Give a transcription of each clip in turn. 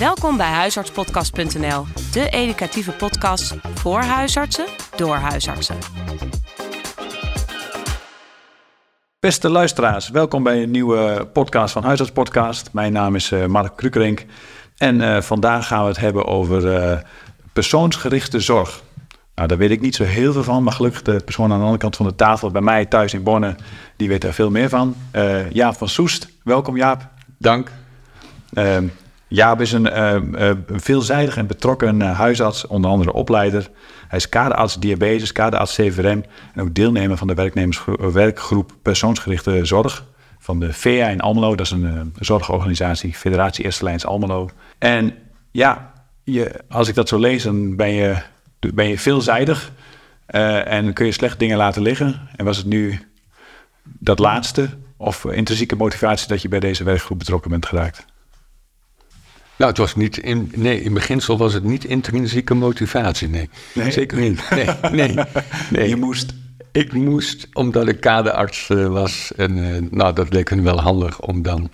Welkom bij huisartspodcast.nl, de educatieve podcast voor huisartsen door huisartsen. Beste luisteraars, welkom bij een nieuwe podcast van Huisarts Podcast. Mijn naam is uh, Mark Krukerink en uh, vandaag gaan we het hebben over uh, persoonsgerichte zorg. Nou, daar weet ik niet zo heel veel van, maar gelukkig de persoon aan de andere kant van de tafel bij mij thuis in Bonn, die weet daar veel meer van. Jaap van Soest, welkom Jaap. Dank. Ehm, Jaap is een, uh, uh, veelzijdig en betrokken uh, huisarts, onder andere opleider. Hij is kaderarts diabetes, kaderarts CVRM en ook deelnemer van de werkgroep persoonsgerichte zorg van de VEA in Almelo. Dat is een zorgorganisatie, Federatie Eerste Lijns Almelo. En ja, je, als ik dat zo lees, dan ben je, ben je veelzijdig en kun je slecht dingen laten liggen. En was het nu dat laatste of intrinsieke motivatie dat je bij deze werkgroep betrokken bent geraakt? Nou, het was niet in, nee, in beginsel was het niet intrinsieke motivatie, nee. nee? Zeker niet. Nee, nee, nee. Je moest? Ik moest, omdat ik kaderarts uh, was. En uh, nou, dat leek me wel handig om dan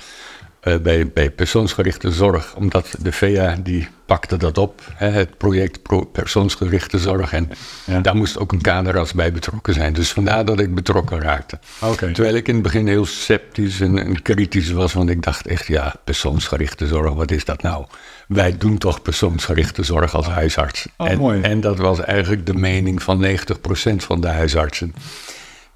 bij, bij persoonsgerichte zorg, omdat de VA die pakte dat op, hè, het project Pro persoonsgerichte zorg. En ja. daar moest ook een kaderarts bij betrokken zijn. Dus vandaar dat ik betrokken raakte. Okay. Terwijl ik in het begin heel sceptisch en, en, kritisch was, want ik dacht echt, ja, persoonsgerichte zorg, wat is dat nou? Wij doen toch persoonsgerichte zorg als huisarts. Oh, en, mooi. en dat was eigenlijk de mening van 90% van de huisartsen.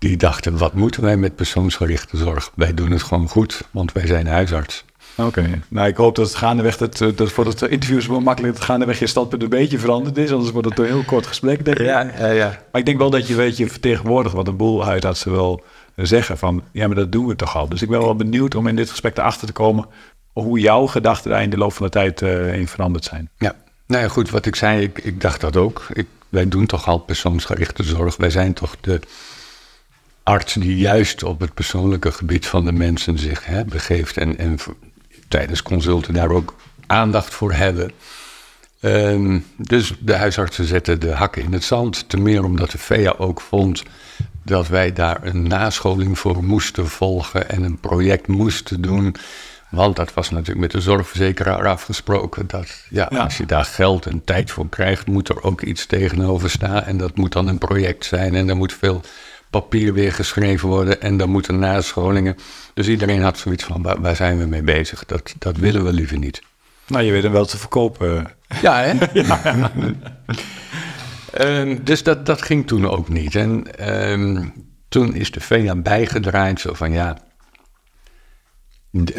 Die dachten, wat moeten wij met persoonsgerichte zorg? Wij doen het gewoon goed, want wij zijn huisarts. Oké, okay. nou ik hoop dat het gaandeweg, dat, dat voor het interview is wel makkelijk dat gaandeweg je standpunt een beetje veranderd is, anders wordt het een heel kort gesprek, denk ik. Ja, ja, ja. Maar ik denk wel dat je weet, je vertegenwoordigt wat een boel huisartsen wel zeggen van, ja, maar dat doen we toch al. Dus ik ben wel benieuwd om in dit gesprek erachter te komen hoe jouw gedachten daar in de loop van de tijd uh, in veranderd zijn. Ja, nou ja, goed, wat ik zei, ik, ik dacht dat ook. Ik, wij doen toch al persoonsgerichte zorg. Wij zijn toch de arts die juist op het persoonlijke gebied van de mensen zich hè, begeeft en, en tijdens consulten daar ook aandacht voor hebben. Um, dus de huisartsen zetten de hakken in het zand. Ten meer omdat de VEA ook vond dat wij daar een nascholing voor moesten volgen en een project moesten doen. Want dat was natuurlijk met de zorgverzekeraar afgesproken. Dat ja, ja, als je daar geld en tijd voor krijgt, moet er ook iets tegenover staan. En dat moet dan een project zijn. En er moet veel papier weer geschreven worden. En dan moeten nascholingen. Dus iedereen had zoiets van, waar, waar zijn we mee bezig? Dat, dat willen we liever niet. Nou, je weet hem wel te verkopen. Ja, hè? ja. um, dus dat, dat ging toen ook niet. En um, toen is de VEA bijgedraaid, zo van ja,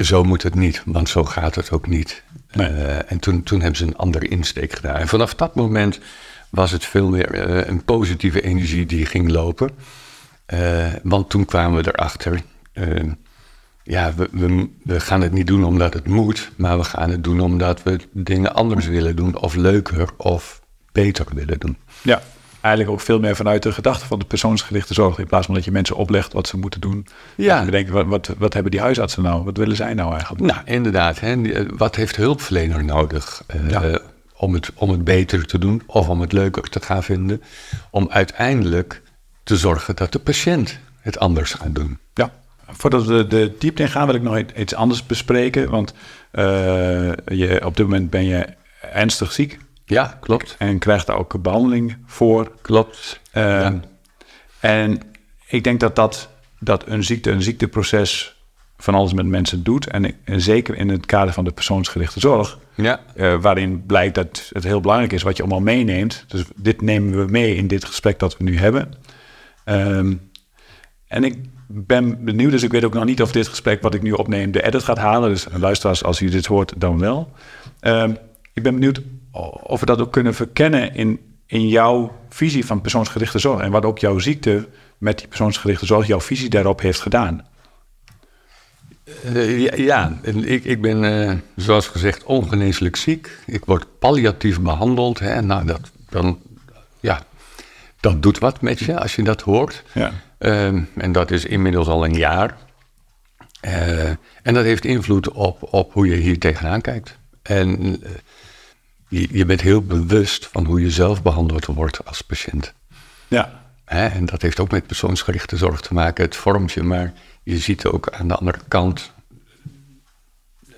zo moet het niet, want zo gaat het ook niet. Nee. Uh, en toen, toen hebben ze een andere insteek gedaan. En vanaf dat moment was het veel meer uh, een positieve energie die ging lopen. Uh, want toen kwamen we erachter, ja, we, we, we, gaan het niet doen omdat het moet, maar we gaan het doen omdat we dingen anders willen doen, of leuker of beter willen doen. Ja, eigenlijk ook veel meer vanuit de gedachte van de persoonsgerichte zorg, in plaats van dat je mensen oplegt wat ze moeten doen. Ja. We denken, wat, wat, wat hebben die huisartsen nou? Wat willen zij nou eigenlijk? Nou, inderdaad. Hè, wat heeft hulpverlener nodig uh, ja. om, het, om het beter te doen of om het leuker te gaan vinden? Om uiteindelijk te zorgen dat de patiënt het anders gaat doen. Ja. Voordat we de diepte in gaan, wil ik nog iets anders bespreken. Want uh, je, op dit moment ben je ernstig ziek. Ja, klopt. En krijgt daar ook behandeling voor. Klopt. Uh, ja. En ik denk dat, dat, dat een ziekte, een ziekteproces van alles met mensen doet. En, en zeker in het kader van de persoonsgerichte zorg. Ja. Uh, waarin blijkt dat het heel belangrijk is wat je allemaal meeneemt. Dus dit nemen we mee in dit gesprek dat we nu hebben. Um, en ik ben benieuwd, dus ik weet ook nog niet of dit gesprek wat ik nu opneem de edit gaat halen. Dus luisteraars, als u dit hoort, dan wel. Um, ik ben benieuwd of we dat ook kunnen verkennen in, in jouw visie van persoonsgerichte zorg. En wat ook jouw ziekte met die persoonsgerichte zorg, jouw visie daarop heeft gedaan. Uh, ja, ik, ik ben uh, zoals gezegd ongeneeslijk ziek. Ik word palliatief behandeld. Hè. Nou, dat, dan, dat doet wat met je als je dat hoort. Ja. Um, en dat is inmiddels al een jaar. Uh, en dat heeft invloed op, op hoe je hier tegenaan kijkt. En uh, je, je, bent heel bewust van hoe je zelf behandeld wordt als patiënt. Ja. Hè? En dat heeft ook met persoonsgerichte zorg te maken. Het vormt je, maar je ziet ook aan de andere kant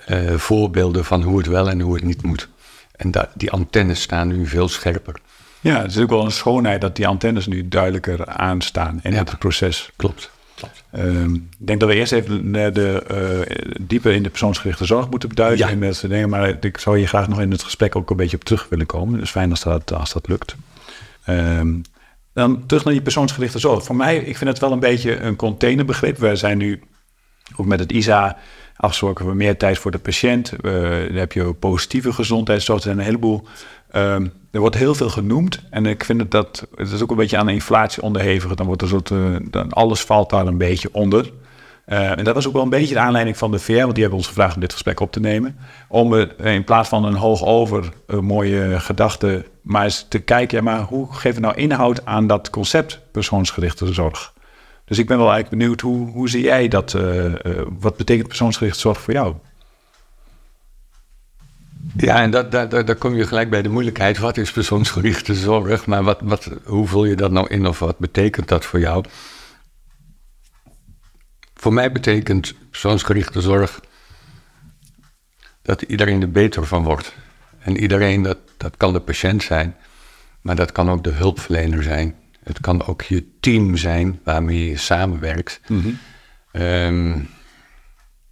eh, voorbeelden van hoe het wel en hoe het niet moet. En die antennes staan nu veel scherper. Ja, het is ook wel een schoonheid dat die antennes nu duidelijker aanstaan in Ja. het proces. Klopt. Klopt. Ehm, ik denk dat we eerst even de, de, eh, dieper in de persoonsgerichte zorg moeten beduiden. Ja. Soort dingen, maar ik zou hier graag nog in het gesprek ook een beetje op terug willen komen. Dus fijn als dat, als dat lukt. Ehm, dan terug naar die persoonsgerichte zorg. Voor mij, ik vind het wel een beetje een containerbegrip. We zijn nu ook met het ISA afgesproken we meer tijd voor de patiënt. Eh, dan heb je positieve gezondheidszorg. Er zijn een heleboel. Ehm, er wordt heel veel genoemd. En ik vind het dat. Het is ook een beetje aan de inflatie onderhevig. Dan wordt er soort. eh, dan alles valt daar een beetje onder. Eh, en dat was ook wel een beetje de aanleiding van de VR, want die hebben ons gevraagd om dit gesprek op te nemen. Om eh, in plaats van een hoog over een mooie gedachte, maar eens te kijken, ja, maar hoe geven we nou inhoud aan dat concept persoonsgerichte zorg? Dus ik ben wel eigenlijk benieuwd, hoe, hoe zie jij dat? eh, eh, wat betekent persoonsgerichte zorg voor jou? Ja, en dat, daar, daar, kom je gelijk bij de moeilijkheid. Wat is persoonsgerichte zorg? Maar wat, wat, hoe vul je dat nou in of wat betekent dat voor jou? Voor mij betekent persoonsgerichte zorg dat iedereen er beter van wordt. En iedereen, dat, dat kan de patiënt zijn, maar dat kan ook de hulpverlener zijn. Het kan ook je team zijn waarmee je samenwerkt. Ehm,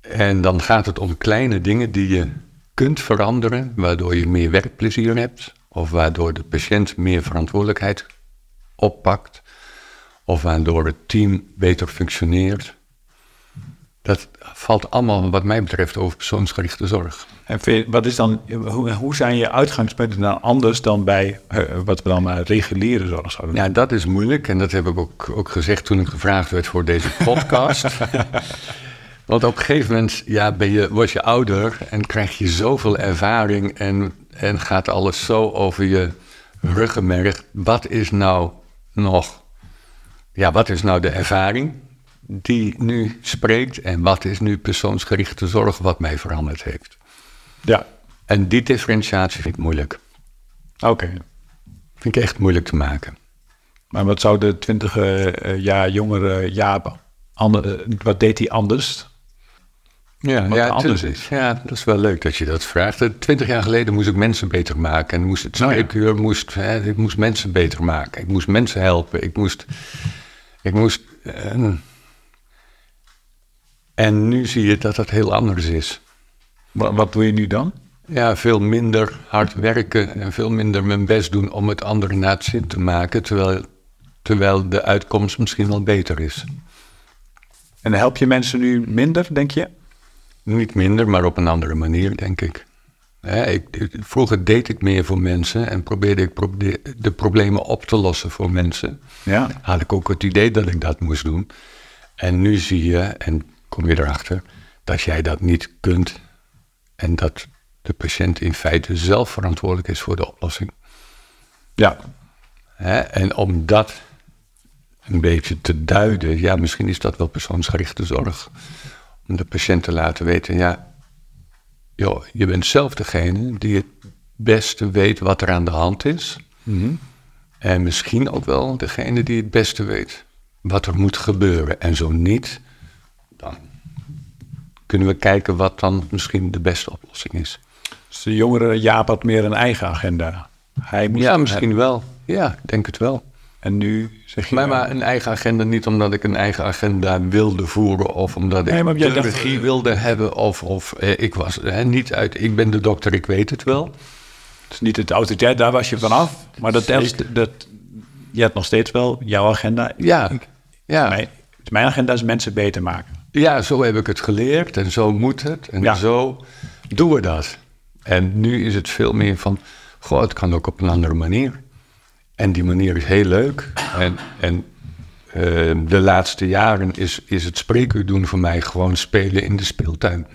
en dan gaat het om kleine dingen die je kunt veranderen, waardoor je meer werkplezier hebt, of waardoor de patiënt meer verantwoordelijkheid oppakt, of waardoor het team beter functioneert. Dat valt allemaal, wat mij betreft, over persoonsgerichte zorg. En je- wat is dan, hoe, hoe zijn je uitgangspunten dan anders dan bij eh, wat we dan maar reguliere zorg zouden Ja, dat is moeilijk en dat heb ik ook, ook gezegd toen ik gevraagd werd voor deze podcast. Want op een gegeven moment ja, ben je, word je ouder en krijg je zoveel ervaring en, en gaat alles zo over je ruggenmerg. Wat is nou nog, ja, wat is nou de ervaring die nu spreekt en wat is nu persoonsgerichte zorg wat mij veranderd heeft? Ja, En die differentiatie vind ik moeilijk. oké. Vind ik echt moeilijk te maken. Maar wat zou de twintig jaar jongere Jaap, ander, eh, wat deed hij anders? Ja, Wat ja, anders is. Ja, dat is wel leuk dat je dat vraagt. Eh, Twintig jaar geleden moest ik mensen beter maken. En moest het Nou ja. moest, hè, ik moest mensen beter maken. Ik moest mensen helpen. Ik moest... Ik moest eh, en nu zie je dat dat heel anders is. Wat, wat doe je nu dan? Ja, veel minder hard werken en veel minder mijn best doen om het anderen naar het zin te maken. Terwijl, terwijl de uitkomst misschien wel beter is. En help je mensen nu minder, denk je? Niet minder, maar op een andere manier, denk ik. Ik, vroeger deed ik meer voor mensen en probeerde ik de problemen op te lossen voor mensen. Ja. Had ik ook het idee dat ik dat moest doen. En nu zie je, en kom je erachter, dat jij dat niet kunt. En dat de patiënt in feite zelf verantwoordelijk is voor de oplossing. Ja. Hè, en om dat een beetje te duiden, ja, misschien is dat wel persoonsgerichte zorg. Om de patiënt te laten weten, ja, joh, je bent zelf degene die het beste weet wat er aan de hand is. En misschien ook wel degene die het beste weet wat er moet gebeuren. En zo niet, dan kunnen we kijken wat dan misschien de beste oplossing is. Dus de jongere Jaap had meer een eigen agenda. Hij moest, Ja, misschien wel. Ja, ik denk het wel. En nu zeg je... Maar, maar een eigen agenda niet omdat ik een eigen agenda wilde voeren of omdat ik Nee, de dacht- regie wilde hebben of, of eh, ik was hè, niet uit, ik ben de dokter, ik weet het wel. Het is niet het autoriteit, daar was je vanaf. Maar dat, dat, dat, je hebt nog steeds wel jouw agenda. Ja, ja. Mijn, mijn agenda is mensen beter maken. ja, zo heb ik het geleerd en zo moet het en Ja. zo doen we dat. En nu is het veel meer van, goh, het kan ook op een andere manier. En die manier is heel leuk. En, en eh, de laatste jaren is, is het spreekuur doen voor mij gewoon spelen in de speeltuin.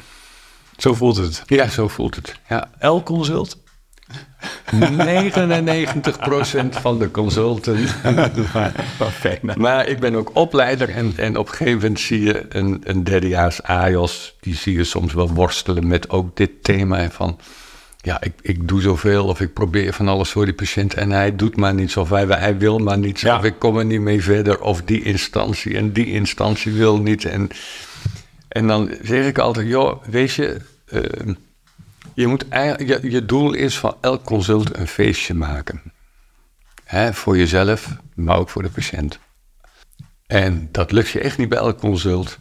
Zo voelt het. Ja, zo voelt het. Ja. L-consult? 99% van de consulten. Perfect. Maar ik ben ook opleider en, en op een gegeven moment zie je een, een derdejaars AJOS, die zie je soms wel worstelen met ook dit thema van, ja, ik, ik doe zoveel of ik probeer van alles voor die patiënt en hij doet maar niets of hij, hij wil maar niets Ja. of ik kom er niet mee verder of die instantie en die instantie wil niet. En, en dan zeg ik altijd, joh, weet je, eh, je, moet, eigenlijk- je, je doel is van elk consult een feestje maken. Hè, voor jezelf, maar ook voor de patiënt. En dat lukt je echt niet bij elk consult.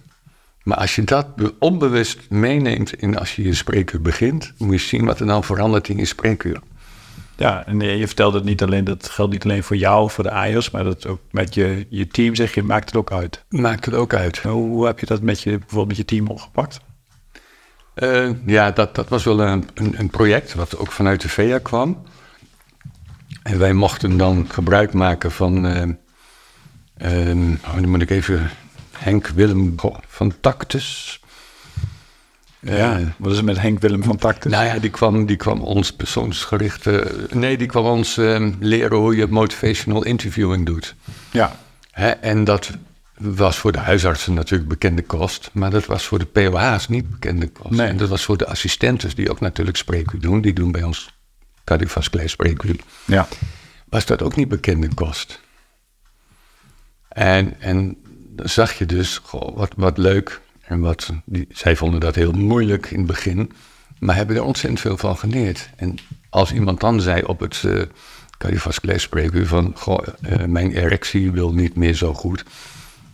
Maar als je dat be- onbewust meeneemt in als je je spreekuur begint, moet je zien wat er dan verandert in je spreekuur. Ja, en je je vertelde het niet alleen, dat geldt niet alleen voor jou, voor de AIOS, maar dat ook met je, je team zeg je, maakt het ook uit. Maakt het ook uit. Hoe, hoe heb je dat met je, bijvoorbeeld met je team opgepakt? Eh, ja, dat, dat was wel een, een, een project wat ook vanuit de VEA kwam. En wij mochten dan gebruik maken van, eh, ehm, oh, dan moet ik even, Henk Willem van Tactus. Ja, Eh, wat is er met Henk Willem van Tactus? nou ja, die kwam, die kwam ons persoonsgerichte, nee, die kwam ons ehm, leren hoe je motivational interviewing doet. Ja, Hè, en dat was voor de huisartsen natuurlijk bekende kost, maar dat was voor de POH's niet bekende kost. Nee. En dat was voor de assistentes, die ook natuurlijk spreekuur doen, die doen bij ons cardiovasculair spreekuur, ja. was dat ook niet bekende kost. En, en dan zag je dus, goh, wat, wat leuk, en wat, die, zij vonden dat heel moeilijk in het begin, maar hebben er ontzettend veel van geleerd. En als iemand dan zei op het eh cardiovasculair spreekuur van, goh, eh, mijn erectie wil niet meer zo goed,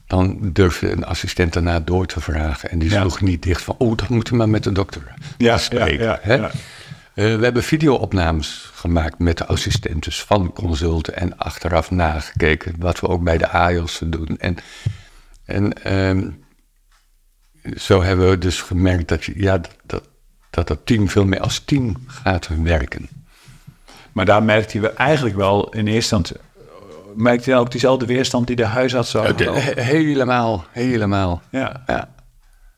dan durfde een assistent daarna door te vragen. En die Ja. sloeg niet dicht van, oh, dat moet je maar met de dokter Ja, bespreken. ja, hè? we hebben videoopnames gemaakt met de assistentes van consulten en achteraf nagekeken, wat we ook bij de AIOS doen. En, en ehm, zo hebben we dus gemerkt dat, je, ja, dat, dat, dat team veel meer als team gaat werken. Maar daar merkte je eigenlijk wel in eerste instantie, merkte je ook diezelfde weerstand die de huisarts had? He- helemaal, helemaal. Ja. Ja.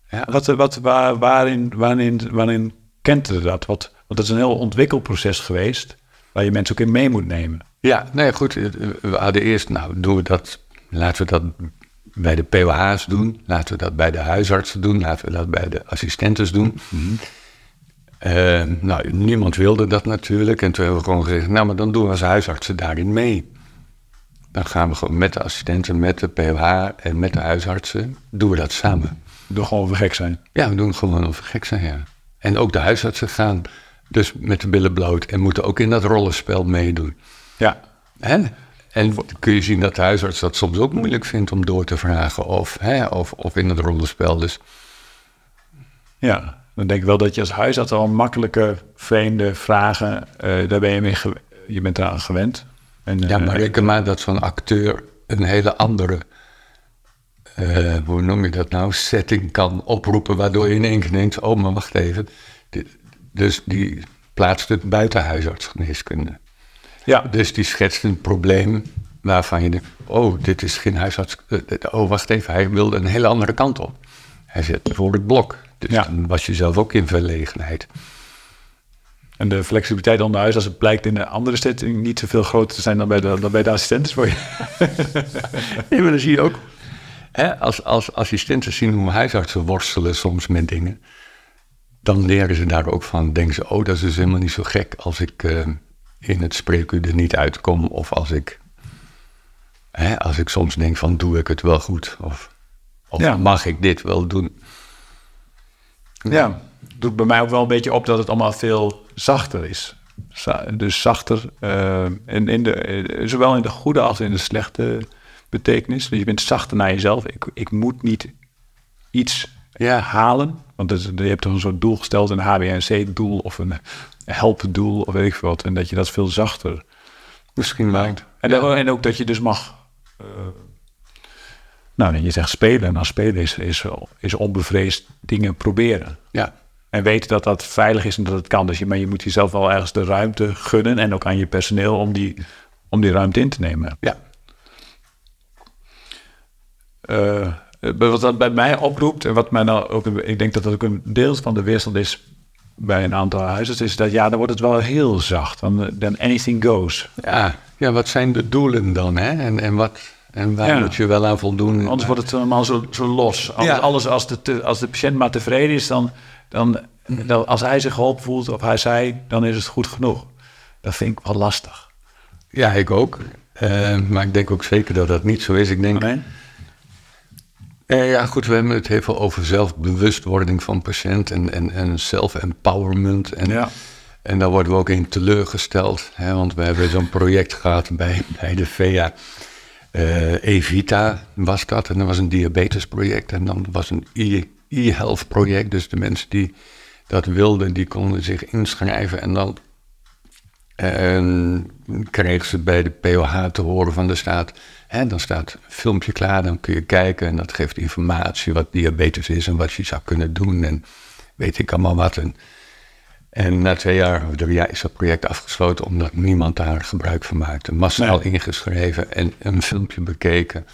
Ja. Wat, wat, waar, waarin, waarin, waarin dat? Wat, want het is een heel ontwikkelproces geweest, waar je mensen ook in mee moet nemen. Ja, nee, goed. eh, We hadden eerst, nou, doen we dat, laten we dat bij de POH's doen. Laten we dat bij de huisartsen doen. Laten we dat bij de assistentes doen. Eh, nou, niemand wilde dat natuurlijk. En toen hebben we gewoon gezegd, nou, maar dan doen we als huisartsen daarin mee. Dan gaan we gewoon met de assistenten, met de POH en met de huisartsen, doen we dat samen. Gewoon we gek zijn. Ja, we doen gewoon of we gek zijn, ja. En ook de huisartsen gaan dus met de billen bloot en moeten ook in dat rollenspel meedoen. Ja. Hè? En kun je zien dat de huisarts dat soms ook moeilijk vindt om door te vragen of, hè, of, of in het rollenspel. Dus Ja, dan denk ik wel dat je als huisarts al makkelijke, vreemde vragen, eh, daar ben je mee je bent eraan gewend. En, ja, eh, maar reken maar dat zo'n acteur een hele andere, eh, hoe noem je dat nou, setting kan oproepen, waardoor je in één keer denkt, oh maar wacht even. Dit- Dus die plaatst het buiten huisartsgeneeskunde. Ja, Dus die schetst een probleem waarvan je denkt, oh, dit is geen huisarts. eh, eh, Oh, wacht even, hij wilde een hele andere kant op. Hij zet voor het blok. Dus Ja. dan was je zelf ook in verlegenheid. en de flexibiliteit onder huis, als het blijkt in de andere setting niet zoveel groter te zijn dan bij de, dan bij de assistenten voor je. Nee, maar dan zie je ook, hè, als, als assistenten zien hoe huisartsen worstelen soms met dingen, dan leren ze daar ook van. Denken ze, oh, dat is dus helemaal niet zo gek als ik eh, in het spreekuur er niet uitkom. Of als ik, hè, als ik soms denk van, doe ik het wel goed? Of, of Ja. mag ik dit wel doen? Ja, doet bij mij ook wel een beetje op dat het allemaal veel zachter is. Dus zachter, in, in de, eh, zowel in de goede als in de slechte betekenis. Dus je bent zachter naar jezelf. Ik, ik moet niet iets Ja. halen. Want je hebt toch een soort doel gesteld, een HBNC-doel of een helpdoel of weet ik veel wat. En dat je dat veel zachter Misschien maakt. En, dan- en ook dat je dus mag... eh, nou, je zegt spelen. En als spelen is, is, is onbevreesd dingen proberen. Ja, En weten dat dat veilig is en dat het kan. Dus je, maar je moet jezelf wel ergens de ruimte gunnen. En ook aan je personeel om die, om die ruimte in te nemen. ja. Eh, wat dat bij mij oproept. En wat mij nou ook. Ik denk dat dat ook een deel van de weerstand is. Bij een aantal huizen. Is dat ja, dan wordt het wel heel zacht. Dan, dan anything goes. Ja, ja, wat zijn de doelen dan? Hè? En, en, wat, en waar Ja. moet je wel aan voldoen? Anders wordt het allemaal zo, zo los. Ja. alles als, de, te- als de patiënt maar tevreden is. Dan, dan, dan, als hij zich geholpen voelt. Of hij zei. Dan is het goed genoeg. Dat vind ik wel lastig. Ja, ik ook. Eh, maar ik denk ook zeker dat dat niet zo is. Ik denk? Eh, ja, goed, we hebben het heel veel over zelfbewustwording van patiënt en, en, en self-empowerment. En, Ja. en daar worden we ook in teleurgesteld. Hè, want we hebben zo'n project gehad bij, bij de VEA. Eh, Evita was dat. En dat was een diabetesproject. En dan was een e- e-health project. Dus de mensen die dat wilden, die konden zich inschrijven. En dan en kregen ze bij de POH te horen van de staat. Hè, dan staat een filmpje klaar, dan kun je kijken. En dat geeft informatie wat diabetes is en wat je zou kunnen doen. En weet ik allemaal wat. En, en na twee jaar of drie jaar is dat project afgesloten omdat niemand daar gebruik van maakte. Massaal ingeschreven en een filmpje bekeken,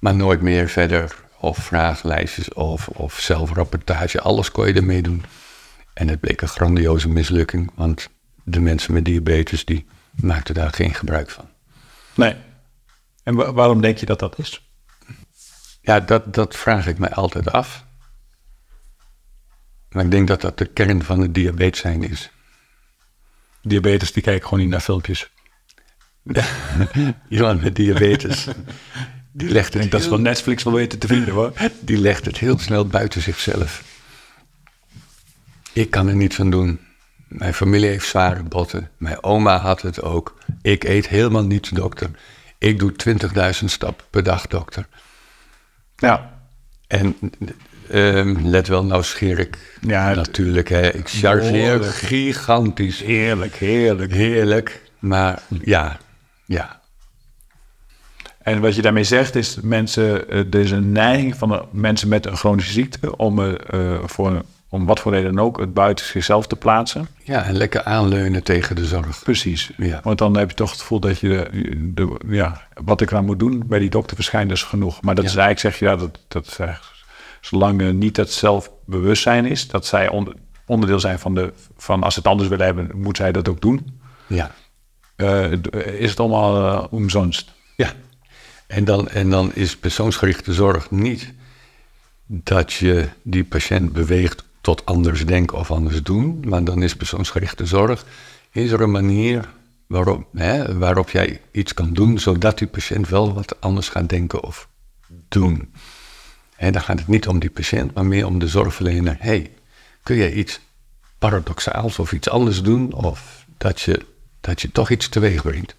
maar nooit meer verder. Of vragenlijstjes of, of zelfrapportage, alles kon je ermee doen. En het bleek een grandioze mislukking, want de mensen met diabetes die maakten daar geen gebruik van. Nee. En wa- waarom denk je dat dat is? Ja, dat, dat vraag ik mij altijd af. Maar ik denk dat dat de kern van het diabetes zijn is. Diabetes, die kijken gewoon niet naar filmpjes. Iemand met diabetes, die legt Ik denk dat ze wel Netflix wel weten te vinden hoor. die legt het heel snel buiten zichzelf. Ik kan er niets aan doen. Mijn familie heeft zware botten. Mijn oma had het ook. Ik eet helemaal niets, dokter. Ik doe 20.000 stappen per dag, dokter. Ja. En ehm, let wel, nou scheer ik Ja, natuurlijk. Hè. Ik chargeer gigantisch. Heerlijk, heerlijk. Heerlijk. Maar ja, ja. En wat je daarmee zegt is, mensen, eh, er is een neiging van mensen met een chronische ziekte om, eh, eh, voor, om wat voor reden dan ook het buiten zichzelf te plaatsen. Ja, en lekker aanleunen tegen de zorg. Precies. Ja. Want dan heb je toch het gevoel dat je, de, de- ja, wat ik aan moet doen bij die dokter verschijnt is genoeg. Maar dat Ja. is eigenlijk, zeg je, ja, dat, dat is zolang er niet het zelfbewustzijn is, dat zij onder- onderdeel zijn van de, van als ze het anders willen hebben, moet zij dat ook doen. Ja. Eh, is het allemaal uh, omzonst. Ja. En dan, en dan is persoonsgerichte zorg niet dat je die patiënt beweegt tot anders denken of anders doen. Maar dan is persoonsgerichte zorg, is er een manier waarop, hè, waarop jij iets kan doen, zodat die patiënt wel wat anders gaat denken of doen. En dan gaat het niet om die patiënt, maar meer om de zorgverlener. hey, kun je iets paradoxaals of iets anders doen? Of dat je, dat je toch iets teweeg brengt.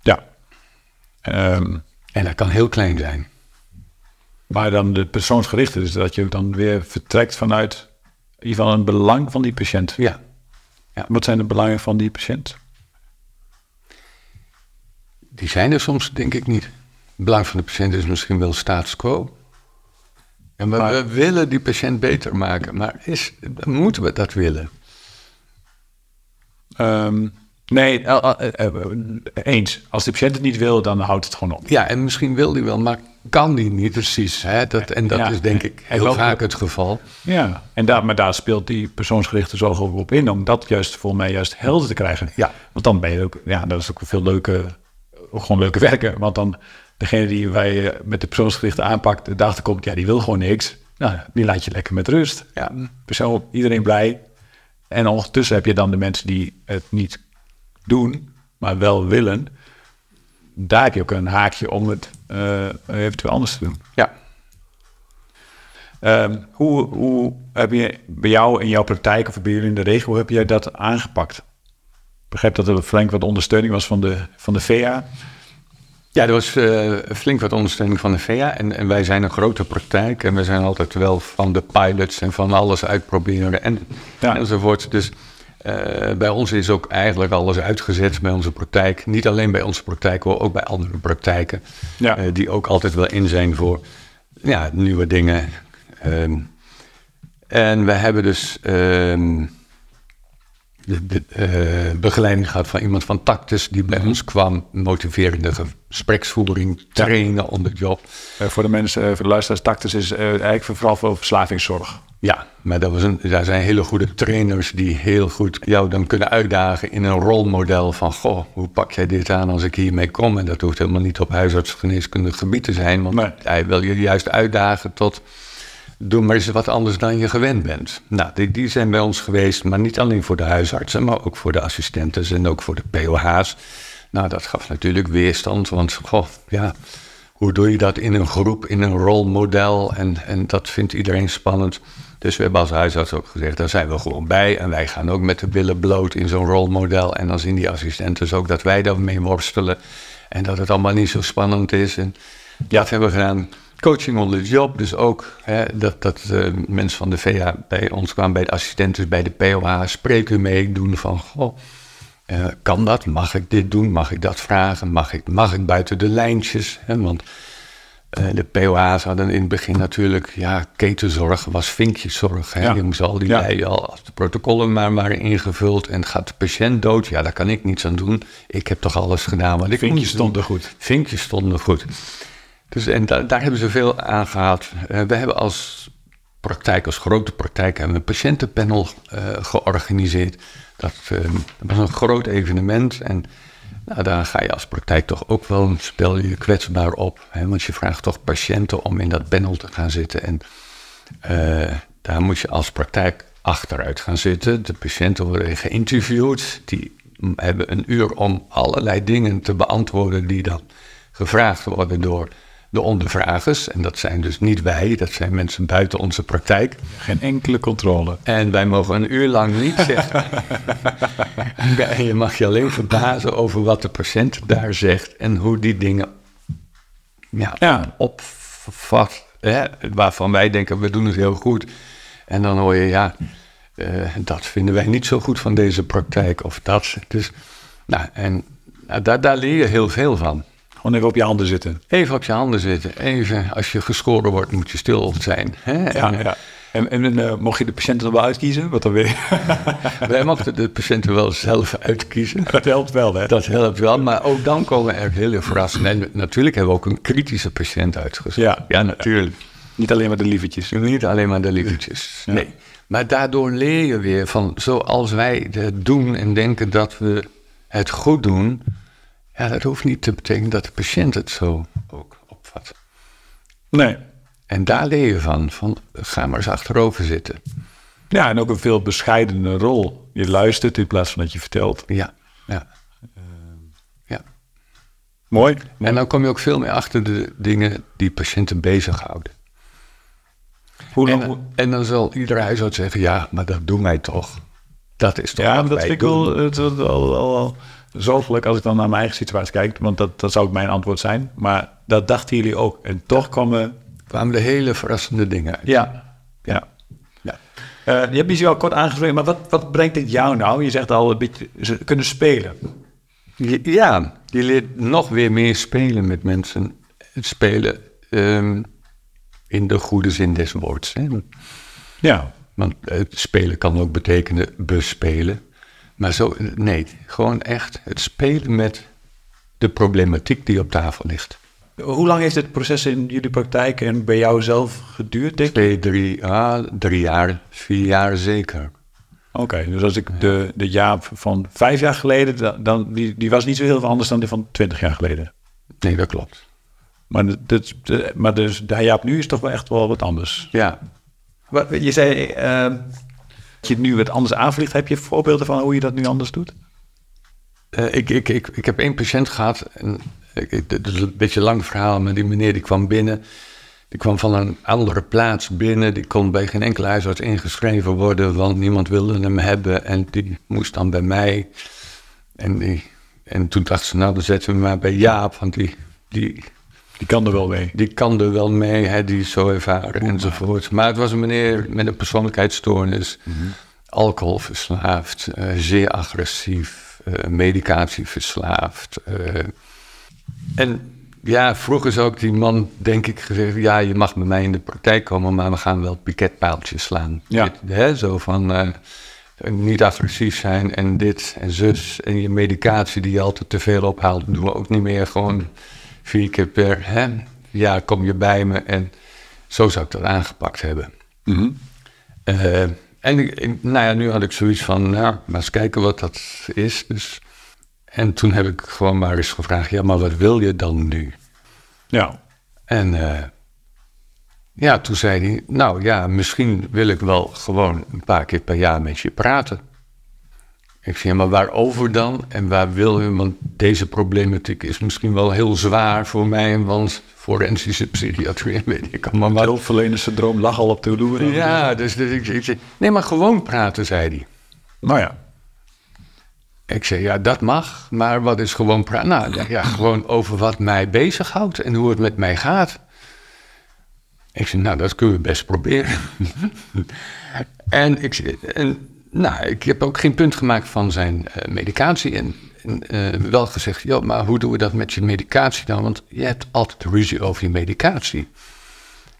Ja. Ehm, En dat kan heel klein zijn. maar dan de persoonsgerichte, dus dat je dan weer vertrekt vanuit in ieder geval een belang van die patiënt. Ja. Wat zijn de belangen van die patiënt? Die zijn er soms, denk ik niet. Het belang van de patiënt is misschien wel status quo. En we, Maar- we willen die patiënt beter maken, maar is, moeten we dat willen? Ehm, nee, eh, eh, eh, eens. Als de patiënt het niet wil, dan houdt het gewoon op. Ja, en misschien wil die wel, maar kan die niet precies. Hè? Dat, en dat Ja. is denk ik heel vaak het geval. Ja, en daar, maar daar speelt die persoonsgerichte zorg ook op in, om dat juist voor mij juist helder te krijgen. Ja. Want dan ben je ook, ja, dat is ook veel leuker, ook gewoon leuke werken. Want dan degene die wij met de persoonsgerichte aanpak daarachter komt, ja, die wil gewoon niks. Nou, die laat je lekker met rust. Ja, persoon, iedereen blij. En ondertussen heb je dan de mensen die het niet doen, maar wel willen. Daar heb je ook een haakje om het eh, eventueel anders te doen. Ja. Ehm, hoe, hoe heb je bij jou in jouw praktijk of bij jullie in de regio, heb jij dat aangepakt? Ik begrijp dat er flink wat ondersteuning was van de, van de VEA. Ja, er was eh, flink wat ondersteuning van de VEA. En, en wij zijn een grote praktijk. En we zijn altijd wel van de pilots en van alles uitproberen en, Ja. enzovoort. Dus eh, bij ons is ook eigenlijk alles uitgezet bij onze praktijk. Niet alleen bij onze praktijk, hoor, ook bij andere praktijken. Ja. eh, die ook altijd wel in zijn voor ja, nieuwe dingen. Ehm, en we hebben dus ehm, de, de, eh, begeleiding gehad van iemand van Tactus die bij ons kwam. Motiverende gespreksvoering, trainen on the job. Voor de mensen, voor de luisteraars, Tactus is eigenlijk vooral voor verslavingszorg. Ja, maar dat was een, daar zijn hele goede trainers die heel goed jou dan kunnen uitdagen in een rolmodel van... Goh, hoe pak jij dit aan als ik hiermee kom? En dat hoeft helemaal niet op huisartsgeneeskundig gebied te zijn. Want hij wil je juist uitdagen tot... Doe maar eens wat anders dan je gewend bent. Nou, die, die zijn bij ons geweest, maar niet alleen voor de huisartsen... maar ook voor de assistenten en ook voor de POH's. Nou, dat gaf natuurlijk weerstand, want goh, ja... hoe doe je dat in een groep, in een rolmodel? En, en dat vindt iedereen spannend. Dus we hebben als huisarts ook gezegd, daar zijn we gewoon bij. En wij gaan ook met de billen bloot in zo'n rolmodel. En dan zien die assistenten dus ook dat wij daarmee worstelen. En dat het allemaal niet zo spannend is. En dat hebben we gedaan. Coaching on the job, dus ook hè, dat, dat uh, mensen van de VA bij ons kwamen, bij de assistenten, bij de POH, spreken mee, doen van, goh, uh, kan dat? Mag ik dit doen? Mag ik dat vragen? Mag ik, mag ik buiten de lijntjes? Hè? Want de POH's hadden in het begin natuurlijk, ja, ketenzorg was vinkjeszorg. Hè? Ja. Je moest al die ja. al, als de protocollen maar waren ingevuld en gaat de patiënt dood, ja, daar kan ik niets aan doen. Ik heb toch alles gedaan wat ik Vinkjes stonden goed. Vinkjes stonden goed. Dus en da daar hebben ze veel aan gehad. Uh, we hebben als praktijk, als grote praktijk, hebben we een patiëntenpanel uh, georganiseerd. Dat, uh, dat, was een groot evenement en nou, daar ga je als praktijk toch ook wel, spel je kwetsbaar op. Hè, want je vraagt toch patiënten om in dat panel te gaan zitten. En daar moet je als praktijk achteruit gaan zitten. De patiënten worden geïnterviewd. Die hebben een uur om allerlei dingen te beantwoorden die dan gevraagd worden door de ondervragers. En dat zijn dus niet wij, dat zijn mensen buiten onze praktijk. Geen enkele controle. En wij mogen een uur lang niet zeggen. en je mag je alleen verbazen over wat de patiënt daar zegt en hoe die dingen ja, ja. opvat. Hè? Waarvan wij denken, we doen het heel goed. En dan hoor je, ja, uh, dat vinden wij niet zo goed van deze praktijk of dat. Dus, nou, en nou, daar, daar leer je heel veel van. Gewoon even op je handen zitten. Even op je handen zitten. Even, als je gescoren wordt, moet je stil zijn. Hè? Ja, en, ja. En, en uh, mocht je de patiënten wel uitkiezen? Wat dan weer? Wij mochten de patiënten wel zelf uitkiezen. Dat helpt wel, hè? Dat helpt wel, maar ook dan komen er hele verrassingen. En natuurlijk hebben we ook een kritische patiënt uitgezocht. Ja, ja natuurlijk. Niet alleen maar de lievertjes. Niet alleen maar de lievertjes, ja. nee. Maar daardoor leer je weer van, zoals wij het doen en denken dat we het goed doen ja, dat hoeft niet te betekenen dat de patiënt het zo ook opvat. Nee. En daar leer je van, van ga maar eens achterover zitten. Ja, en ook een veel bescheidene rol. Je luistert in plaats van dat je vertelt. Ja, ja. Uh, ja. Mooi. En dan kom je ook veel meer achter de dingen die patiënten bezighouden. Hoe en, en, dan zal iedere huisarts zeggen, ja, maar dat doen wij toch. Dat is toch Ja, dat vind ik wel, het, al, al, al zorgelijk als ik dan naar mijn eigen situatie kijk, want dat, dat zou ook mijn antwoord zijn. Maar dat dachten jullie ook. En toch kwamen... kwamen de hele verrassende dingen uit. Ja, ja. ja. Uh, je hebt misschien al kort aangesproken, maar wat, wat brengt dit jou nou? Je zegt al een beetje ze kunnen spelen. Ja, je leert nog weer meer spelen met mensen. Spelen um, in de goede zin des woords. Hè? Ja. Want het spelen kan ook betekenen bespelen. Maar zo, nee, gewoon echt het spelen met de problematiek die op tafel ligt. Hoe lang heeft dit proces in jullie praktijk en bij jou zelf geduurd? Denk Twee, drie, ah, drie jaar, vier jaar zeker. Oké, okay, dus als ik de, de Jaap van vijf jaar geleden, dan, die, die was niet zo heel veel anders dan die van twintig jaar geleden. Nee, dat klopt. Maar, de, maar dus de Jaap nu is toch wel echt wel wat anders. Ja. Wat, je zei, uh, je nu wat anders aanvliegt. Heb je voorbeelden van hoe je dat nu anders doet? Uh, ik, ik, ik, ik heb één patiënt gehad. En het is een beetje een lang verhaal, maar die meneer die kwam binnen. Die kwam van een andere plaats binnen. Die kon bij geen enkele huisarts ingeschreven worden, want niemand wilde hem hebben. En die moest dan bij mij. En, die, en toen dacht ze, nou dan zetten we maar bij Jaap, want die, die, die kan er wel mee. Die kan er wel mee, hè, die is zo ervaren enzovoort. Maar het was een meneer met een persoonlijkheidsstoornis, mm -hmm. alcoholverslaafd, uh, zeer agressief, uh, medicatieverslaafd. Uh, en ja, vroeger is ook die man, denk ik, gezegd: Ja, je mag bij mij in de praktijk komen, maar we gaan wel piketpaaltjes slaan. Ja. Dit, hè, zo van niet agressief zijn en dit en zus. En je medicatie die je altijd te veel ophaalt, doen we ook niet meer. Gewoon vier keer per hè, jaar kom je bij me. En zo zou ik dat aangepakt hebben. Mm -hmm. uh, en ik, nou ja, nu had ik zoiets van, nou, maar eens kijken wat dat is. Dus, en toen heb ik gewoon maar eens gevraagd, ja, maar wat wil je dan nu? Ja. En uh, ja, toen zei hij, nou ja, misschien wil ik wel gewoon een paar keer per jaar met je praten. Ik zeg, ja, maar waarover dan? En waar wil u? Want deze problematiek is misschien wel heel zwaar voor mij, want forensische psychiatrie, weet ik allemaal Het wat. hulpverlenerssyndroom lag al op de loer. Ja, dus, dus ik, ik zeg, nee, maar gewoon praten, zei hij. Nou ja. Ik zei, ja, dat mag, maar wat is gewoon praten? Nou, ja, ja, gewoon over wat mij bezighoudt en hoe het met mij gaat. Ik zei, nou, dat kunnen we best proberen. en ik zei, en, nou, ik heb ook geen punt gemaakt van zijn eh, medicatie. En, en eh, wel gezegd, joh, maar hoe doen we dat met je medicatie dan? Want je hebt altijd ruzie over je medicatie.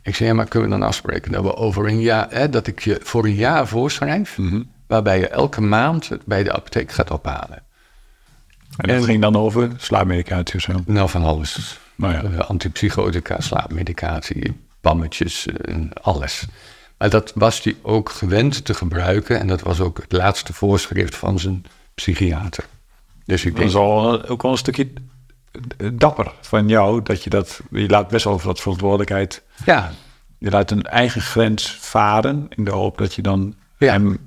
Ik zei, ja, maar kunnen we dan afspreken dat we over een jaar, hè, dat ik je voor een jaar voorschrijf, waarbij je elke maand het bij de apotheek gaat ophalen. En dat En- ging dan over slaapmedicatie of zo. Nou, van alles. Nou ja. Eh, antipsychotica, slaapmedicatie, pammetjes, en alles. Maar dat was hij ook gewend te gebruiken. En dat was ook het laatste voorschrift van zijn psychiater. Dus ik Dat is denk, al, ook wel een stukje dapper van jou, dat je dat, je laat best wel over dat verantwoordelijkheid, ja, je laat een eigen grens varen in de hoop dat je dan Ja. hem,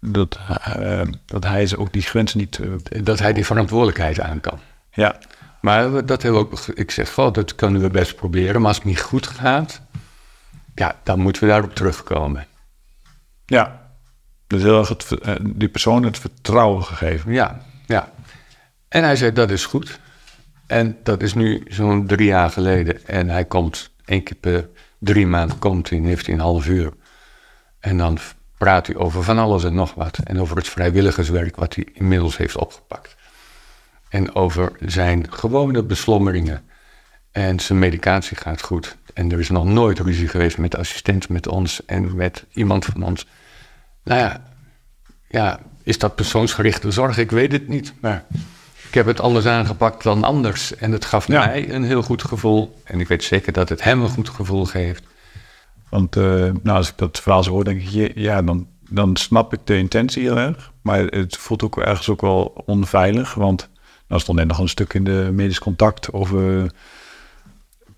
dat, eh, dat hij ze ook die grens niet, eh, dat hij die verantwoordelijkheid aan kan. ja, Maar dat hebben we ook, ik zeg, goh, dat kunnen we best proberen. Maar als het niet goed gaat, ja, dan moeten we daarop terugkomen. ja. Dus heel erg het, eh, die persoon het vertrouwen gegeven. Ja, ja. En hij zei, dat is goed. En dat is nu zo'n drie jaar geleden. En hij komt één keer per drie maanden, komt hij heeft hij een half uur. En dan praat hij over van alles en nog wat. En over het vrijwilligerswerk wat hij inmiddels heeft opgepakt. En over zijn gewone beslommeringen. En zijn medicatie gaat goed. En er is nog nooit ruzie geweest met de assistent, met ons en met iemand van ons. Nou ja, ja, is dat persoonsgerichte zorg? Ik weet het niet. Maar ik heb het anders aangepakt dan anders. En het gaf Ja. mij een heel goed gevoel. En ik weet zeker dat het hem een goed gevoel geeft. Want eh, nou, als ik dat verhaal zo hoor, denk ik, ja, dan, dan snap ik de intentie heel erg. Maar het voelt ook ergens ook wel onveilig. Want nou stond net nog een stuk in de medisch contact over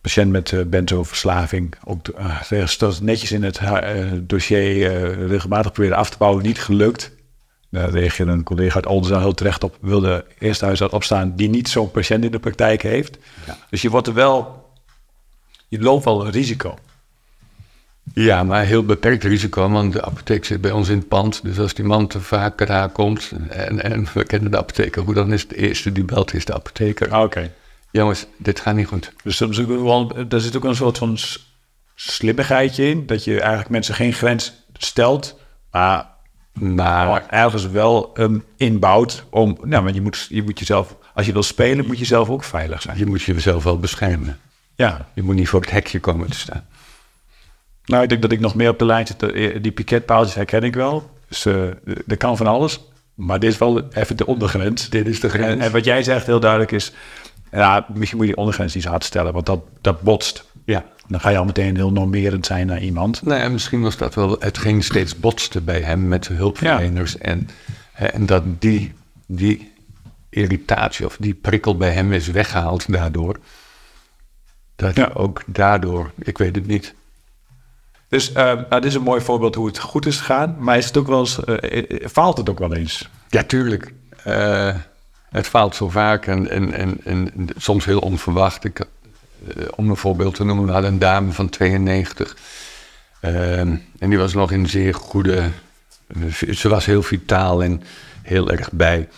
patiënt met uh, benzoverslaving. Ook uh, dat netjes in het uh, dossier regelmatig proberen af te bouwen, niet gelukt. Daar reageerde een collega uit Oldenzaal heel terecht op. Wilde eerst huisarts opstaan die niet zo'n patiënt in de praktijk heeft. Ja. Dus je wordt er wel, je loopt wel een risico. Ja, maar heel beperkt risico, want de apotheek zit bij ons in het pand. Dus als die man te vaak eraan komt, en, en we kennen de apotheker goed, dan is de eerste die belt is de apotheker. Ah, Oké. Okay. Jongens, dit gaat niet goed. Dus er zit, wel, zit ook een soort van slimmigheidje in, dat je eigenlijk mensen geen grens stelt, maar, maar ergens wel um, inbouwt om, nou, maar je moet, je moet jezelf, als je wil spelen, moet je zelf ook veilig zijn. Je moet jezelf wel beschermen. Ja. Je moet niet voor het hekje komen te staan. Nou, ik denk dat ik nog meer op de lijn zit. Die piketpaaltjes herken ik wel. Dus uh, er kan van alles. Maar dit is wel even de ondergrens. Dit is de grens. En, en wat jij zegt heel duidelijk is... Ja, misschien moet je die ondergrens niet zo hard stellen. Want dat, dat botst. Ja. Dan ga je al meteen heel normerend zijn naar iemand. Nou ja, misschien was dat wel hetgeen steeds botste bij hem met hulpverleners. Ja. En, en dat die, die irritatie of die prikkel bij hem is weggehaald daardoor. Dat ja. ook daardoor, ik weet het niet. Dus uh, nou, dit is een mooi voorbeeld hoe het goed is gegaan. Maar is het ook wel eens, uh, faalt het ook wel eens? Ja, tuurlijk. Uh, het faalt zo vaak en, en, en, en soms heel onverwacht. Ik, om een voorbeeld te noemen, we hadden een dame van 92. en die was nog in zeer goede... Ze was heel vitaal en heel erg bij.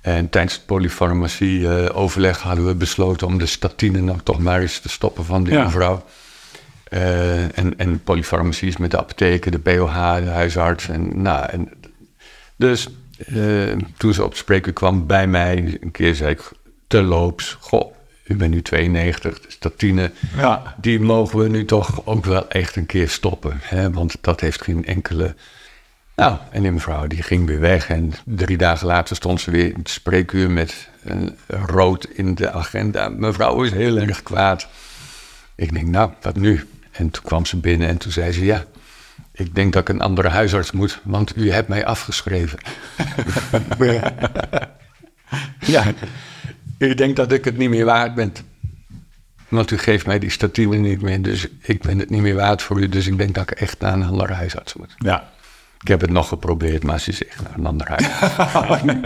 En tijdens het polyfarmacie-overleg hadden we besloten... om de statine nou toch maar eens te stoppen van die ja. mevrouw. Uh, en, en polyfarmacie is met de apotheken, de POH, de huisarts. En, nou, en, dus uh, toen ze op spreken kwam bij mij, een keer zei ik terloops... Goh, u bent nu 92, de statine, ja. die mogen we nu toch ook wel echt een keer stoppen. Hè? Want dat heeft geen enkele... Nou, en die mevrouw die ging weer weg en drie dagen later stond ze weer in het spreekuur met een rood in de agenda. Mevrouw is heel erg kwaad. Ik denk, nou, wat nu? En toen kwam ze binnen en toen zei ze, ja, ik denk dat ik een andere huisarts moet, want u hebt mij afgeschreven. ja, u denkt dat ik het niet meer waard ben. Want u geeft mij die statine niet meer, dus ik ben het niet meer waard voor u. Dus ik denk dat ik echt naar een andere huisarts moet. Ja. Ik heb het nog geprobeerd, maar ze zegt naar een ander huis.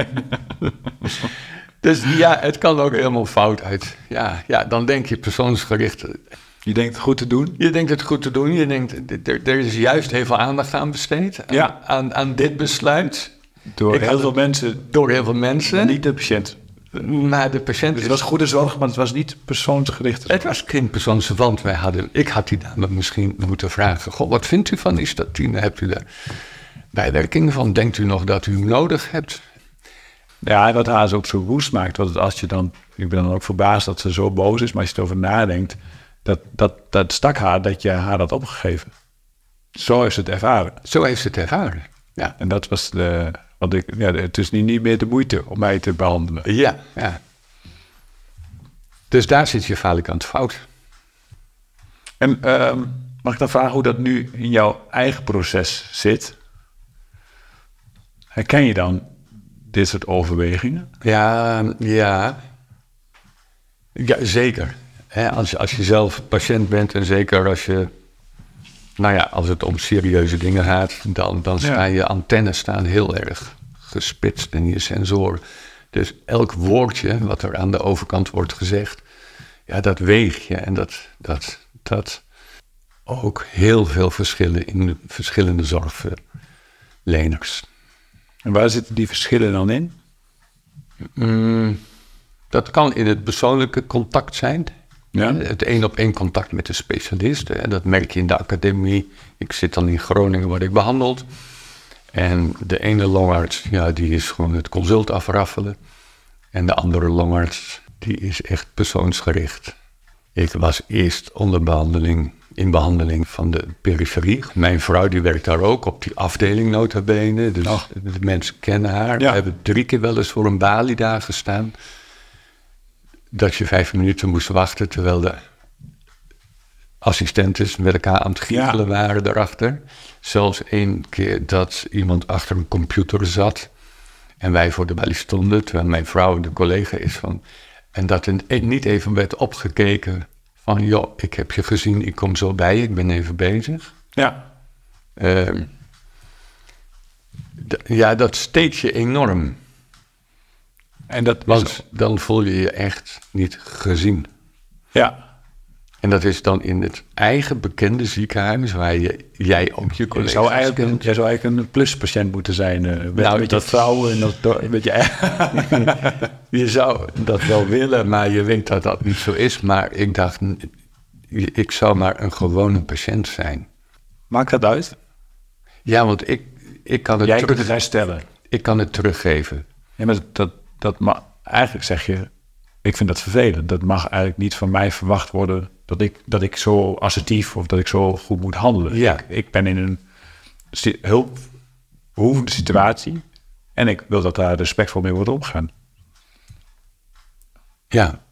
dus ja, het kan ook helemaal fout uit. Ja, ja, dan denk je persoonsgericht. Je denkt het goed te doen? Je denkt het goed te doen. Je denkt, er, er is juist heel veel aandacht aan besteed. Aan, Ja. aan, aan dit besluit. Door Ik heel veel mensen, Door heel veel mensen. niet de patiënt. Maar de patiënt Dus het was goede zorg, maar het was niet persoonsgericht. Het was geen persoonsverwant. Wij hadden, ik had die dame misschien moeten vragen. Goh, wat vindt u van die statine? Hebt u daar bijwerkingen van? Denkt u nog dat u hem nodig hebt? Ja, wat haar ook zo woest maakt, want als je dan, ik ben dan ook verbaasd dat ze zo boos is, maar als je erover nadenkt, dat, dat, dat stak haar dat je haar had opgegeven. Zo is het ervaren. Zo heeft ze het ervaren. Ja, En dat was de, want ik, ja, het is niet, niet meer de moeite om mij te behandelen. ja, ja. Dus daar zit je het fout. En ehm, mag ik dan vragen hoe dat nu in jouw eigen proces zit? Herken je dan dit soort overwegingen? Ja, ja. Ja, zeker. Hè, als, je, als je zelf patiënt bent en zeker als je... Nou ja, als het om serieuze dingen gaat, dan, dan staan je antennes staan heel erg gespitst in je sensoren. Dus elk woordje wat er aan de overkant wordt gezegd, ja, dat weeg je. En dat, dat, dat ook heel veel verschillen in de verschillende zorgverleners. En waar zitten die verschillen dan in? Mm, dat kan in het persoonlijke contact zijn. Ja. Het één op één contact met de specialist. Hè. Dat merk je in de academie. Ik zit dan in Groningen, word ik behandeld. En de ene longarts, ja, die is gewoon het consult afraffelen. En de andere longarts, die is echt persoonsgericht. Ik was eerst onder behandeling, in behandeling van de periferie. Mijn vrouw die werkt daar ook op die afdeling nota bene. Dus Och. de mensen kennen haar. Ja. We hebben drie keer wel eens voor een balie daar gestaan. Dat je vijf minuten moest wachten terwijl de assistenten met elkaar aan het giechelen waren daarachter. Zelfs één keer dat iemand achter een computer zat en wij voor de balie stonden, terwijl mijn vrouw de collega is van. En dat er niet even werd opgekeken van, joh, ik heb je gezien, ik kom zo bij je, ik ben even bezig. Ja. Ehm, ja, dat steekt je enorm. En dat Want dan voel je je echt niet gezien. ja. En dat is dan in het eigen bekende ziekenhuis, waar je, jij ook je Je collega's zou eigenlijk, jij zou eigenlijk een pluspatiënt moeten zijn. eh met, Nou, met je dat- vrouw en dat, met je Je zou dat wel willen, maar je weet dat dat niet zo is. Maar ik dacht, ik zou maar een gewone patiënt zijn. Maakt dat uit? Ja, want ik, ik, kan, het Jij kunt het herstellen. ik kan het teruggeven. Ja, maar dat, dat, ma- eigenlijk zeg je, ik vind dat vervelend. Dat mag eigenlijk niet van mij verwacht worden dat ik, dat ik zo assertief of dat ik zo goed moet handelen. Ja. Ik, ik ben in een hulpbehoevende situatie en ik wil dat daar respectvol mee wordt omgegaan. Ja,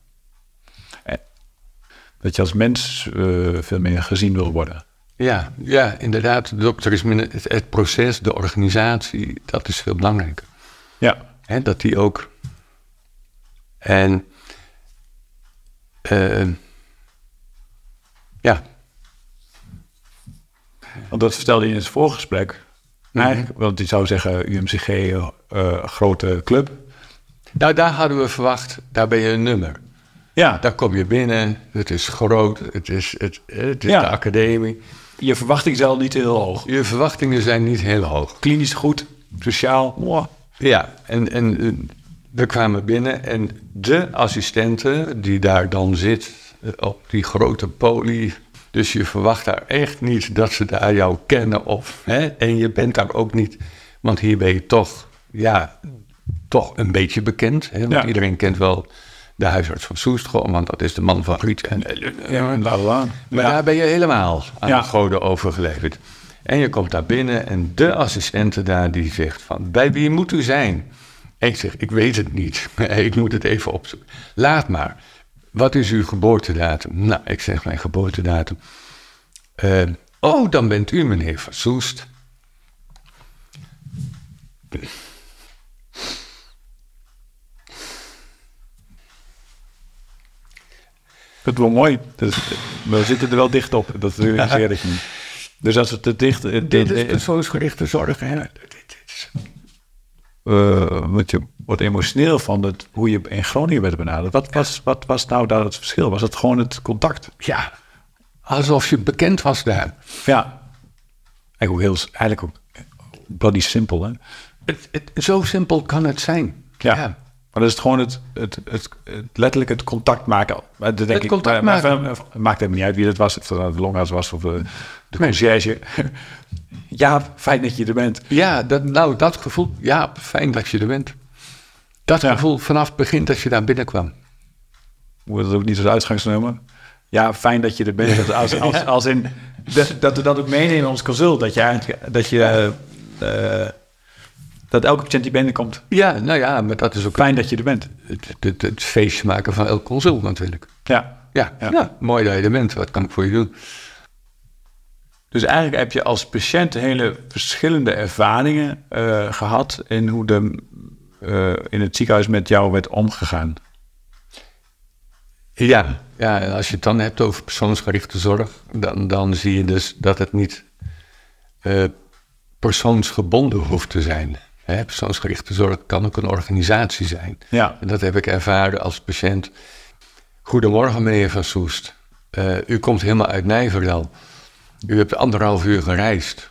Dat je als mens eh, veel meer gezien wil worden. ja, ja inderdaad. De dokter is minder, het, het proces, de organisatie, dat is veel belangrijker. Ja. Hè, dat die ook. En. eh, ja, Want dat vertelde je in het voorgesprek. Mhm. Eigenlijk, want je zou zeggen, UMCG, eh, grote club. nou daar hadden we verwacht, daar ben je een nummer. Ja, Daar kom je binnen, het is groot, het is, het, het is Ja. de academie. je verwachting is al niet heel hoog. Je verwachtingen zijn niet heel hoog. Klinisch goed, sociaal. mwah. Ja, en, en eh, we kwamen binnen en de assistente die daar dan zit eh, op die grote poli. Dus je verwacht daar echt niet dat ze daar jou kennen of, hè, en je bent daar ook niet, want hier ben je toch, ja, toch een beetje bekend. Hè, want Ja. iedereen kent wel de huisarts van Soest, gewoon, want dat is de man van Riet. En, Ja, en la la la. maar Ja. daar ben je helemaal aan Ja. de goden overgeleverd. En je komt daar binnen en de assistente daar die zegt van... bij wie moet u zijn? En ik zeg, ik weet het niet. ik moet het even opzoeken. Laat maar. Wat is uw geboortedatum? Nou, ik zeg mijn geboortedatum. Eh, oh, dan bent u meneer van Soest. Is wel mooi. Is- we zitten er wel dicht op. Dat realiseer ik niet. Dus als het te dicht... Dit is persoonsgerichte zorg. Hè? Dit is- eh, wat je wordt emotioneel van het, hoe je in Groningen werd benaderd. Wat was, wat was nou daar het verschil? Was het gewoon het contact? Ja, alsof je bekend was daar. Ja. Eigenlijk ook heel, eigenlijk ook bloody simpel, hè? Het, het, zo simpel kan het zijn. Ja. Maar dat is het gewoon het, het, het, het- letterlijk het contact maken. Dat denk Het ik, contact maar, maar- maken. Maakt helemaal niet uit wie dat was. Of het nou de longarts was of de, de conciërge. Ja, fijn dat je er bent. Ja, dat, nou, dat gevoel. Ja, fijn dat je er bent. Dat Ja. gevoel vanaf het begin dat je daar binnenkwam. Moet het ook niet als uitgangsnummer. Ja, fijn dat je er bent. Dat als, als, als in, dat, dat we dat ook meenemen in ons consult. Dat je, dat je eh, eh, dat elke patiënt die binnenkomt, Ja, nou ja, maar dat is ook fijn dat je er bent. het, het, het feestje maken van elk consult natuurlijk. Ja. Ja, Ja. ja. mooi dat je er bent. Wat kan ik voor je doen? Dus eigenlijk heb je als patiënt hele verschillende ervaringen eh, gehad in hoe de, eh, in het ziekenhuis met jou werd omgegaan. Ja, ja, als je het dan hebt over persoonsgerichte zorg, dan, dan zie je dus dat het niet eh, persoonsgebonden hoeft te zijn. Hè, persoonsgerichte zorg kan ook een organisatie zijn. Ja. En dat heb ik ervaren als patiënt. Goedemorgen, meneer Van Soest. U komt helemaal uit Nijverdal. U hebt anderhalf uur gereisd.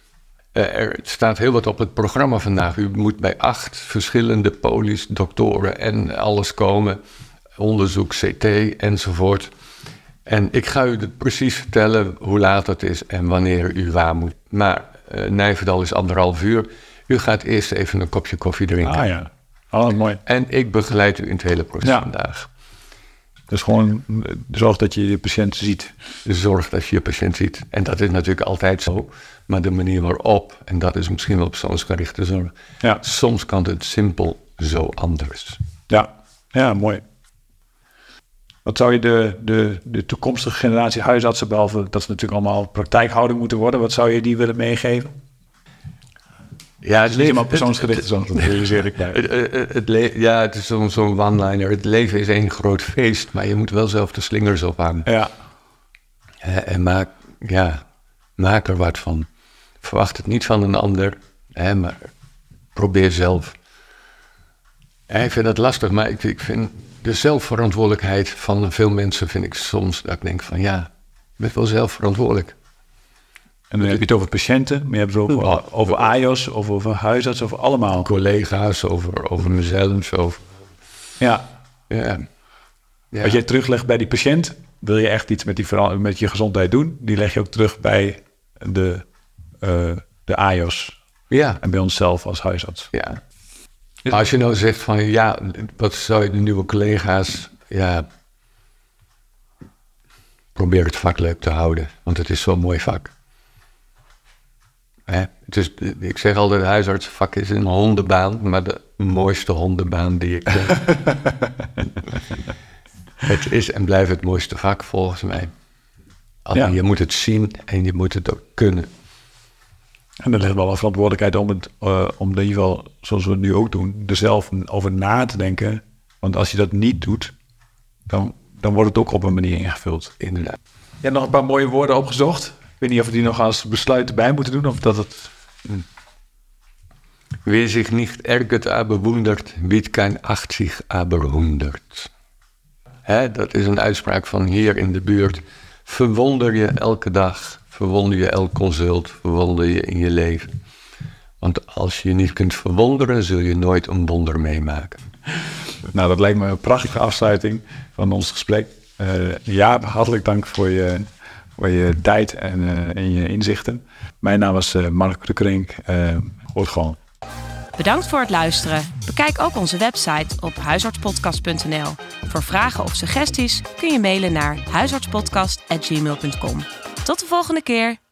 Eh, er staat heel wat op het programma vandaag. U moet bij acht verschillende polies, doktoren en alles komen. Onderzoek, CT enzovoort. En ik ga u precies vertellen hoe laat het is en wanneer u waar moet. Maar eh Nijverdal is anderhalf uur. U gaat eerst even een kopje koffie drinken. Ah ja. Oh, mooi. En ik begeleid u in het hele proces Ja. vandaag. Dus gewoon zorg dat je de patiënt ziet. Zorg dat je je patiënt ziet. En dat is natuurlijk altijd zo. Maar de manier waarop, en dat is misschien wel persoonsgerichte zorg. Ja. Soms kan het simpel zo anders. Ja, ja mooi. Wat zou je de, de, de toekomstige generatie huisartsen, behalve dat ze natuurlijk allemaal praktijkhouding moeten worden, wat zou je die willen meegeven? Ja, het Niet helemaal persoonsgericht, zoals dat realiseer ik. Het, het, het ja, het is zo'n one-liner. Het leven is één groot feest, maar je moet wel zelf de slingers ophangen. Ja, Hè, en maak, ja, maak er wat van. Verwacht het niet van een ander, hè, maar probeer zelf. Ja, ik vind dat lastig, maar ik, ik vind de zelfverantwoordelijkheid van veel mensen vind ik soms dat ik denk van ja, je bent wel zelf verantwoordelijk. En dan heb je het over patiënten, maar je hebt het ook over, over AIOS, of over huisarts, over allemaal. Collega's, over, over mezelf, over... Ja, Ja. Ja. Als jij teruglegt bij die patiënt, wil je echt iets met, die, met je gezondheid doen, die leg je ook terug bij de, eh, de AIOS ja. en bij onszelf als huisarts. Ja. Maar als je nou zegt van ja, wat zou je de nieuwe collega's, ja, probeer het vak leuk te houden, want het is zo'n mooi vak. Hè? Is, ik zeg altijd, het huisartsenvak is een hondenbaan, maar de mooiste hondenbaan die ik ken. het is en blijft het mooiste vak volgens mij. Ja. je moet het zien en je moet het ook kunnen. En er ligt wel een verantwoordelijkheid om het, eh, om in ieder geval, zoals we het nu ook doen, er zelf over na te denken. Want als je dat niet doet, dan, dan wordt het ook op een manier ingevuld. Inderdaad. Je hebt nog een paar mooie woorden opgezocht. Ik weet niet of we die nog als besluit erbij moeten doen of dat het... Wer zich nicht ärgert, aber wundert, wird kein acht zich aber honderd. Hè, dat is een uitspraak van hier in de buurt. Verwonder je elke dag, verwonder je elk consult, verwonder je in je leven. Want als je je niet kunt verwonderen, zul je nooit een wonder meemaken. Nou, dat lijkt me een prachtige afsluiting van ons gesprek. Eh ja, hartelijk dank voor je, voor je tijd en, eh, en je inzichten. Mijn naam was eh, Mark de Krink. Eh hoort gewoon. Bedankt voor het luisteren. Bekijk ook onze website op huisartspodcast.nl. Voor vragen of suggesties kun je mailen naar huisartspodcast.gmail.com. Tot de volgende keer.